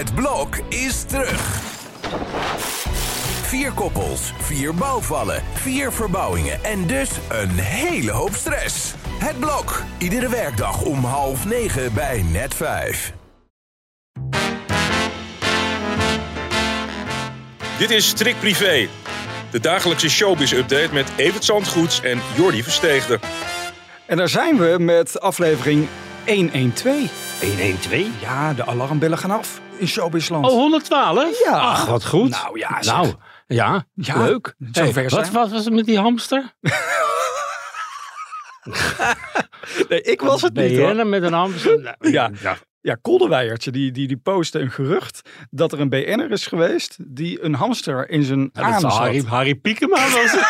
Het blok is terug. Vier koppels, vier bouwvallen, vier verbouwingen en dus een hele hoop stress. Het blok, iedere werkdag om half negen bij net vijf. Dit is Strik Privé, de dagelijkse showbiz-update met Evert Zandgoeds en Jordi Versteegde. En daar zijn we met aflevering 112. 112? Ja, de alarmbellen gaan af in Showbizland. Oh, 112? Ja. Ach, wat goed. Nou ja, zeg. Nou, ja, Ja, leuk. zover wat, zijn wat was het met die hamster? nee, ik was het niet hoor. BN'er met een hamster? Nou, Ja. ja. Ja, die, die, die postte een gerucht dat er een BN'er is geweest die een hamster in zijn Ja, zal had. Harry, Harry Piekema was.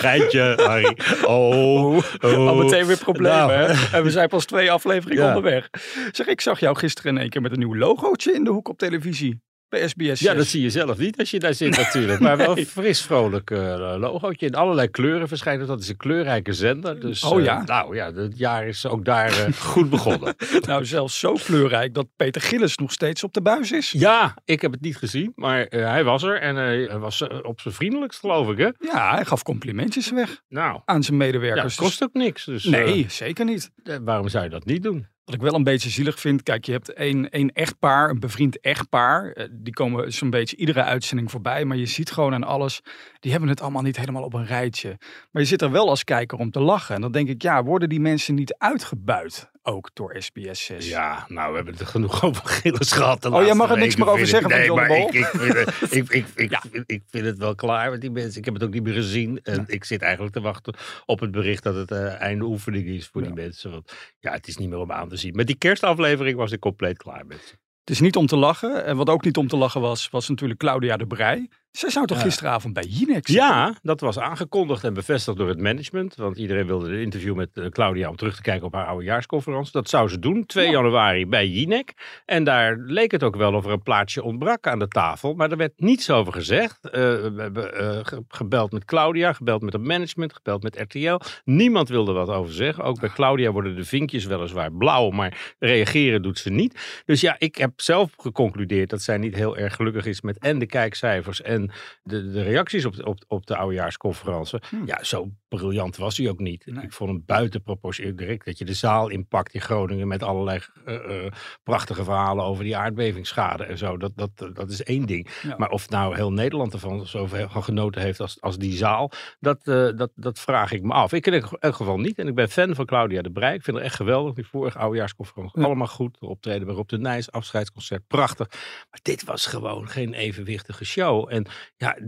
Geintje, Harry. Oh, oh. Al meteen weer problemen, Nou. hè? En we zijn pas twee afleveringen Ja. onderweg. Zeg, ik zag jou gisteren in één keer met een nieuw logootje in de hoek op televisie. SBS. Ja, dat zie je zelf niet als je daar zit natuurlijk. Maar wel een fris vrolijk eh, logootje. In allerlei kleuren verschijnt het. Dat is een kleurrijke zender. Dus, Oh eh, ja? nou ja, het jaar is ook daar eh, goed begonnen. Nou, zelfs zo kleurrijk dat Peter Gillis nog steeds op de buis is. Ja, ik heb het niet gezien, maar eh, hij was er en eh, hij was eh, op zijn vriendelijkst, geloof ik, hè? Ja, hij gaf complimentjes weg Nou, aan zijn ja, medewerkers. het kost ook niks. Dus nee, eh, zeker niet. eh, waarom zou je dat niet doen? Wat ik wel een beetje zielig vind, kijk, je hebt één, één echtpaar, een bevriend echtpaar. eh, Die komen zo'n beetje iedere uitzending voorbij. Maar je ziet gewoon aan alles, die hebben het allemaal niet helemaal op een rijtje. Maar je zit er wel als kijker om te lachen. En dan denk ik, ja, worden die mensen niet uitgebuit? Ook door SBS 6. Ja, nou, we hebben het er genoeg over Gilles gehad. Oh, jij mag er niks meer over zeggen van Nee, John de maar Mol? ik, ik, vind het, ik, ik, ik, Ja. ik vind het wel klaar met die mensen. Ik heb het ook niet meer gezien. En ik zit eigenlijk te wachten op het bericht dat het eh, einde oefening is voor die mensen. Want ja, het is niet meer om aan te zien. Met die kerstaflevering was ik compleet klaar met ze. Het is niet om te lachen. En wat ook niet om te lachen was, was natuurlijk Claudia de Brij. Zij zou toch Ja. gisteravond bij zitten? Ja, dat was aangekondigd en bevestigd door het management. Want iedereen wilde een interview met eh, Claudia om terug te kijken op haar oudejaarsconferentie. Dat zou ze doen, 2 Ja. januari bij Jinek. En daar leek het ook wel of er een plaatsje ontbrak aan de tafel. Maar er werd niets over gezegd. Eh, we hebben eh, ge- gebeld met Claudia, gebeld met het management, gebeld met RTL. Niemand wilde wat over zeggen. Ook bij Claudia worden de vinkjes weliswaar blauw, maar reageren doet ze niet. Dus ja, ik heb zelf geconcludeerd dat zij niet heel erg gelukkig is met en de kijkcijfers en de, de reacties op de, op, op de oudejaarsconferentie. Hmm. Ja, zo briljant was hij ook niet. Nee. Ik vond hem buiten proportie direct dat je de zaal inpakt in Groningen met allerlei eh, eh, prachtige verhalen over die aardbevingsschade en zo. Dat, dat, dat is één ding. Ja. Maar of nou heel Nederland ervan zoveel genoten heeft als, als die zaal, dat, eh, dat, dat vraag ik me af. Ik in elk geval niet. En ik ben fan van Claudia de Brij. Ik vind haar echt geweldig. Die vorige oudejaarsconferentie. Ja. Allemaal goed. De optreden bij Rob de Nijs, afscheidsconcert. Prachtig. Maar dit was gewoon geen evenwichtige show. En ja,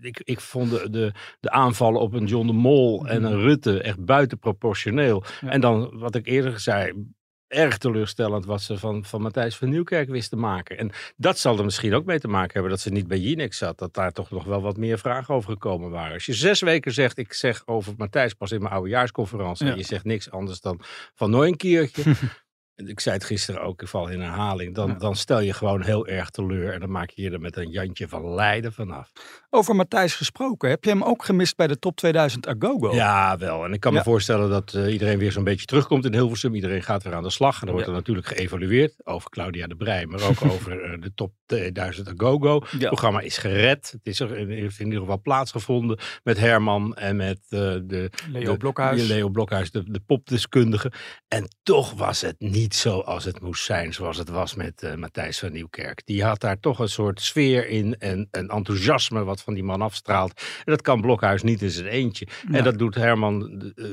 ik, ik vond de, de, de aanvallen op een John de Mol en een Rutte echt buitenproportioneel. Ja. En dan, wat ik eerder zei, erg teleurstellend wat ze van, van Matthijs van Nieuwkerk wist te maken. En dat zal er misschien ook mee te maken hebben dat ze niet bij Jinek zat. Dat daar toch nog wel wat meer vragen over gekomen waren. Als je zes weken zegt, ik zeg over Matthijs pas in mijn oudejaarsconferentie. Ja. En je zegt niks anders dan van nooit een keertje. ik zei het gisteren ook, ik val in herhaling. Dan, Ja. dan stel je gewoon heel erg teleur. En dan maak je je er met een Jantje van Leiden vanaf. Over Matthijs gesproken, heb je hem ook gemist bij de top 2000 Agogo? Ja, wel. En ik kan Ja. me voorstellen dat eh, iedereen weer zo'n beetje terugkomt in Hilversum. Iedereen gaat weer aan de slag. En dan wordt Ja. er natuurlijk geëvalueerd over Claudia de Brij, maar ook over eh, de top 2000 Agogo. Het programma is gered. Het is er in, heeft in ieder geval plaatsgevonden met Herman en met eh, de, Leo de- Blokhuis. de Leo Blokhuis, de, de popdeskundige. En toch was het niet zoals het moest zijn, zoals het was met eh, Matthijs van Nieuwkerk. Die had daar toch een soort sfeer in en een enthousiasme wat van die man afstraalt. En dat kan Blokhuis niet in zijn eentje. Ja. En dat doet Herman eh,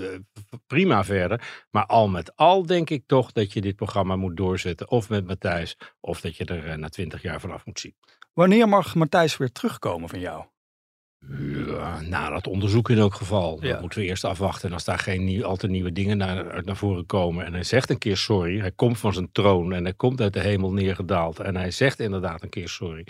prima verder. Maar al met al denk ik toch dat je dit programma moet doorzetten. Of met Matthijs, of dat je er eh, na twintig jaar vanaf moet zien. Wanneer mag Matthijs weer terugkomen van jou? Ja, na dat onderzoek in elk geval. Ja. Dat moeten we eerst afwachten. En als daar geen nieuw, al te nieuwe dingen naar, naar voren komen. En hij zegt een keer sorry. Hij komt van zijn troon en hij komt uit de hemel neergedaald. En hij zegt inderdaad een keer sorry.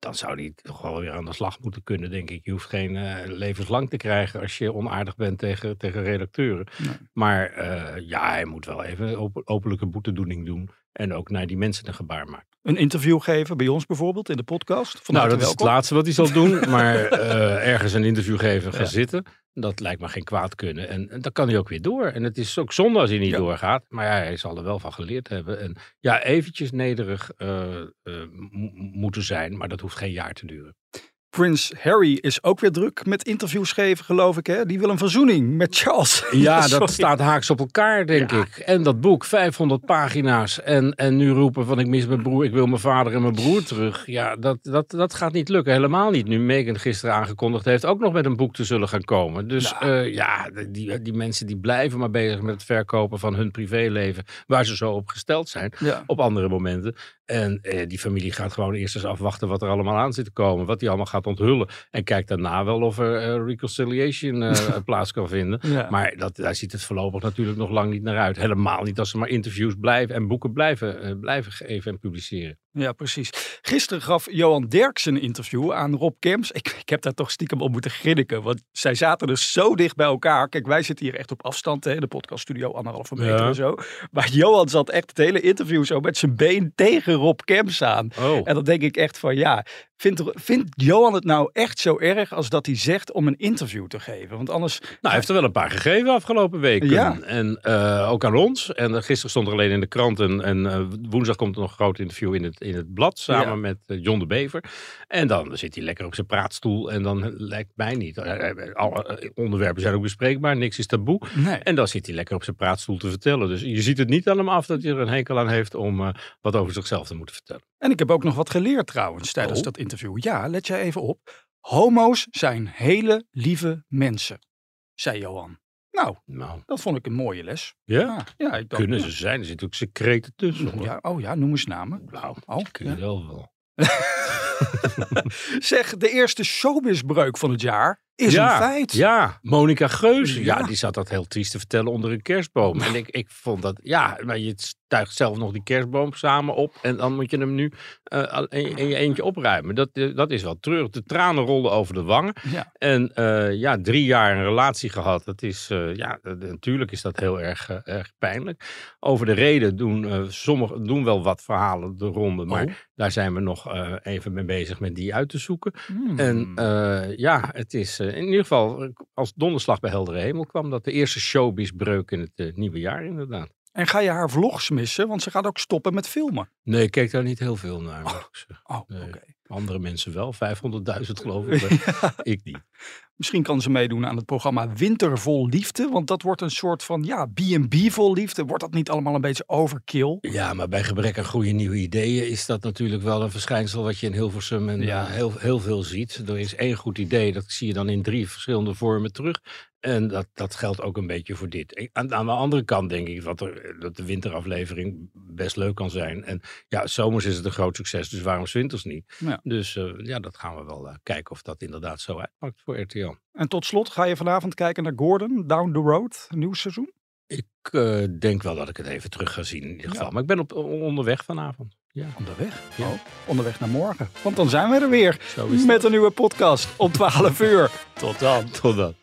Dan zou hij toch wel weer aan de slag moeten kunnen, denk ik. Je hoeft geen eh, levenslang te krijgen als je onaardig bent tegen, tegen redacteuren. Nee. Maar eh, ja, hij moet wel even open, openlijke boetedoening doen. En ook naar die mensen een gebaar maken. Een interview geven bij ons bijvoorbeeld in de podcast? Van nou, dat is het laatste wat hij zal doen. Maar eh, ergens een interview geven, gaan Ja. zitten. Dat lijkt me geen kwaad kunnen. En, en dan kan hij ook weer door. En het is ook zonde als hij niet Ja. doorgaat. Maar ja, hij zal er wel van geleerd hebben. En ja, eventjes nederig eh, eh, mo- moeten zijn. Maar dat hoeft geen jaar te duren. Prins Harry is ook weer druk met interviews geven, geloof ik. Hè? Die wil een verzoening met Charles. Ja, dat staat haaks op elkaar, denk Ja. ik. En dat boek, 500 pagina's. En, en nu roepen van ik mis mijn broer, ik wil mijn vader en mijn broer terug. Ja, dat, dat, dat gaat niet lukken. Helemaal niet. Nu Meghan gisteren aangekondigd heeft ook nog met een boek te zullen gaan komen. Dus Ja. ja, ja die, die mensen die blijven maar bezig met het verkopen van hun privéleven. Waar ze zo op gesteld zijn. Ja. Op andere momenten. En eh, die familie gaat gewoon eerst eens afwachten wat er allemaal aan zit te komen. Wat die allemaal gaat onthullen. En kijkt daarna wel of er eh, reconciliation eh, plaats kan vinden. Ja. Maar dat, daar ziet het voorlopig natuurlijk nog lang niet naar uit. Helemaal niet als ze maar interviews blijven en boeken blijven, eh, blijven geven en publiceren. Ja, precies. Gisteren gaf Johan Derks een interview aan Rob Kemps. Ik, ik heb daar toch stiekem op moeten grinniken, want zij zaten dus zo dicht bij elkaar. Kijk, wij zitten hier echt op afstand, hè, de podcaststudio, anderhalve meter Ja. en zo. Maar Johan zat echt het hele interview zo met zijn been tegen Rob Kemps aan. Oh. En dan denk ik echt van, ja, vindt, vindt Johan het nou echt zo erg als dat hij zegt om een interview te geven? Want anders... Nou, hij heeft er wel een paar gegeven afgelopen weken. Ja. En eh, ook aan ons. En eh, gisteren stond er alleen in de krant. En, en eh, woensdag komt er nog een groot interview in het, in het blad. Samen Ja. met eh, John de Bever. En dan zit hij lekker op zijn praatstoel. En dan lijkt mij niet. eh, eh, Alle onderwerpen zijn ook bespreekbaar. Niks is taboe. Nee. En dan zit hij lekker op zijn praatstoel te vertellen. Dus je ziet het niet aan hem af dat hij er een hekel aan heeft om wat over zichzelf te moeten vertellen. En ik heb ook nog wat geleerd trouwens tijdens Oh. dat interview. Ja, let jij even op. Homo's zijn hele lieve mensen, zei Johan. Nou, Nou, dat vond ik een mooie les. ja. Ja, ja ik dacht, Kunnen ja. ze zijn. Er zitten ook secreten tussen. hoor. Ja, oh ja, noem eens namen. Nou, Oh, kun je wel. Zeg, de eerste showbizbreuk van het jaar is ja, een feit. Ja, Monica Geuze. Ja. Ja. die zat dat heel triest te vertellen onder een kerstboom. En ik, ik vond dat, ja, maar je stuigt zelf nog die kerstboom samen op. En dan moet je hem nu al- in, in je eentje opruimen. Dat, eh, dat is wel treurig. De tranen rolden over de wangen. Ja. En eh, ja, drie jaar een relatie gehad. Dat is, ja, natuurlijk is dat heel erg, erg pijnlijk. Over de reden doen sommigen doen wel wat verhalen de ronde. Maar Oh. daar zijn we nog even mee bezig met die uit te zoeken. Hmm. En eh, ja, het is eh, in ieder geval eh, als donderslag bij heldere hemel kwam dat de eerste showbizbreuk in het nieuwe jaar inderdaad. En ga je haar vlogs missen? Want ze gaat ook stoppen met filmen. Nee, ik keek daar niet heel veel naar. Oh, Nee. oké. Andere mensen wel, 500.000 geloof ik. ik niet. Misschien kan ze meedoen aan het programma Winter vol Liefde. Want dat wordt een soort van, ja, B&B vol liefde. Wordt dat niet allemaal een beetje overkill? Ja, maar bij gebrek aan goede nieuwe ideeën is dat natuurlijk wel een verschijnsel wat je in Hilversum en Ja. eh, heel, heel veel ziet. Er is één goed idee, dat zie je dan in drie verschillende vormen terug. En dat, dat geldt ook een beetje voor dit. Aan, aan de andere kant denk ik dat, er, dat de winteraflevering best leuk kan zijn. En ja, zomers is het een groot succes, dus waarom winters niet? Ja. Dus eh, ja, dat gaan we wel eh, kijken of dat inderdaad zo uitpakt voor RTL. En tot slot, ga je vanavond kijken naar Gordon, Down the Road, nieuw seizoen? Ik eh, denk wel dat ik het even terug ga zien in ieder Ja. geval. Maar ik ben op, onderweg vanavond. Ja, Onderweg? Ja. Oh, onderweg naar morgen. Want dan zijn we er weer met een nieuwe podcast om 12 uur. Tot dan. Tot dan.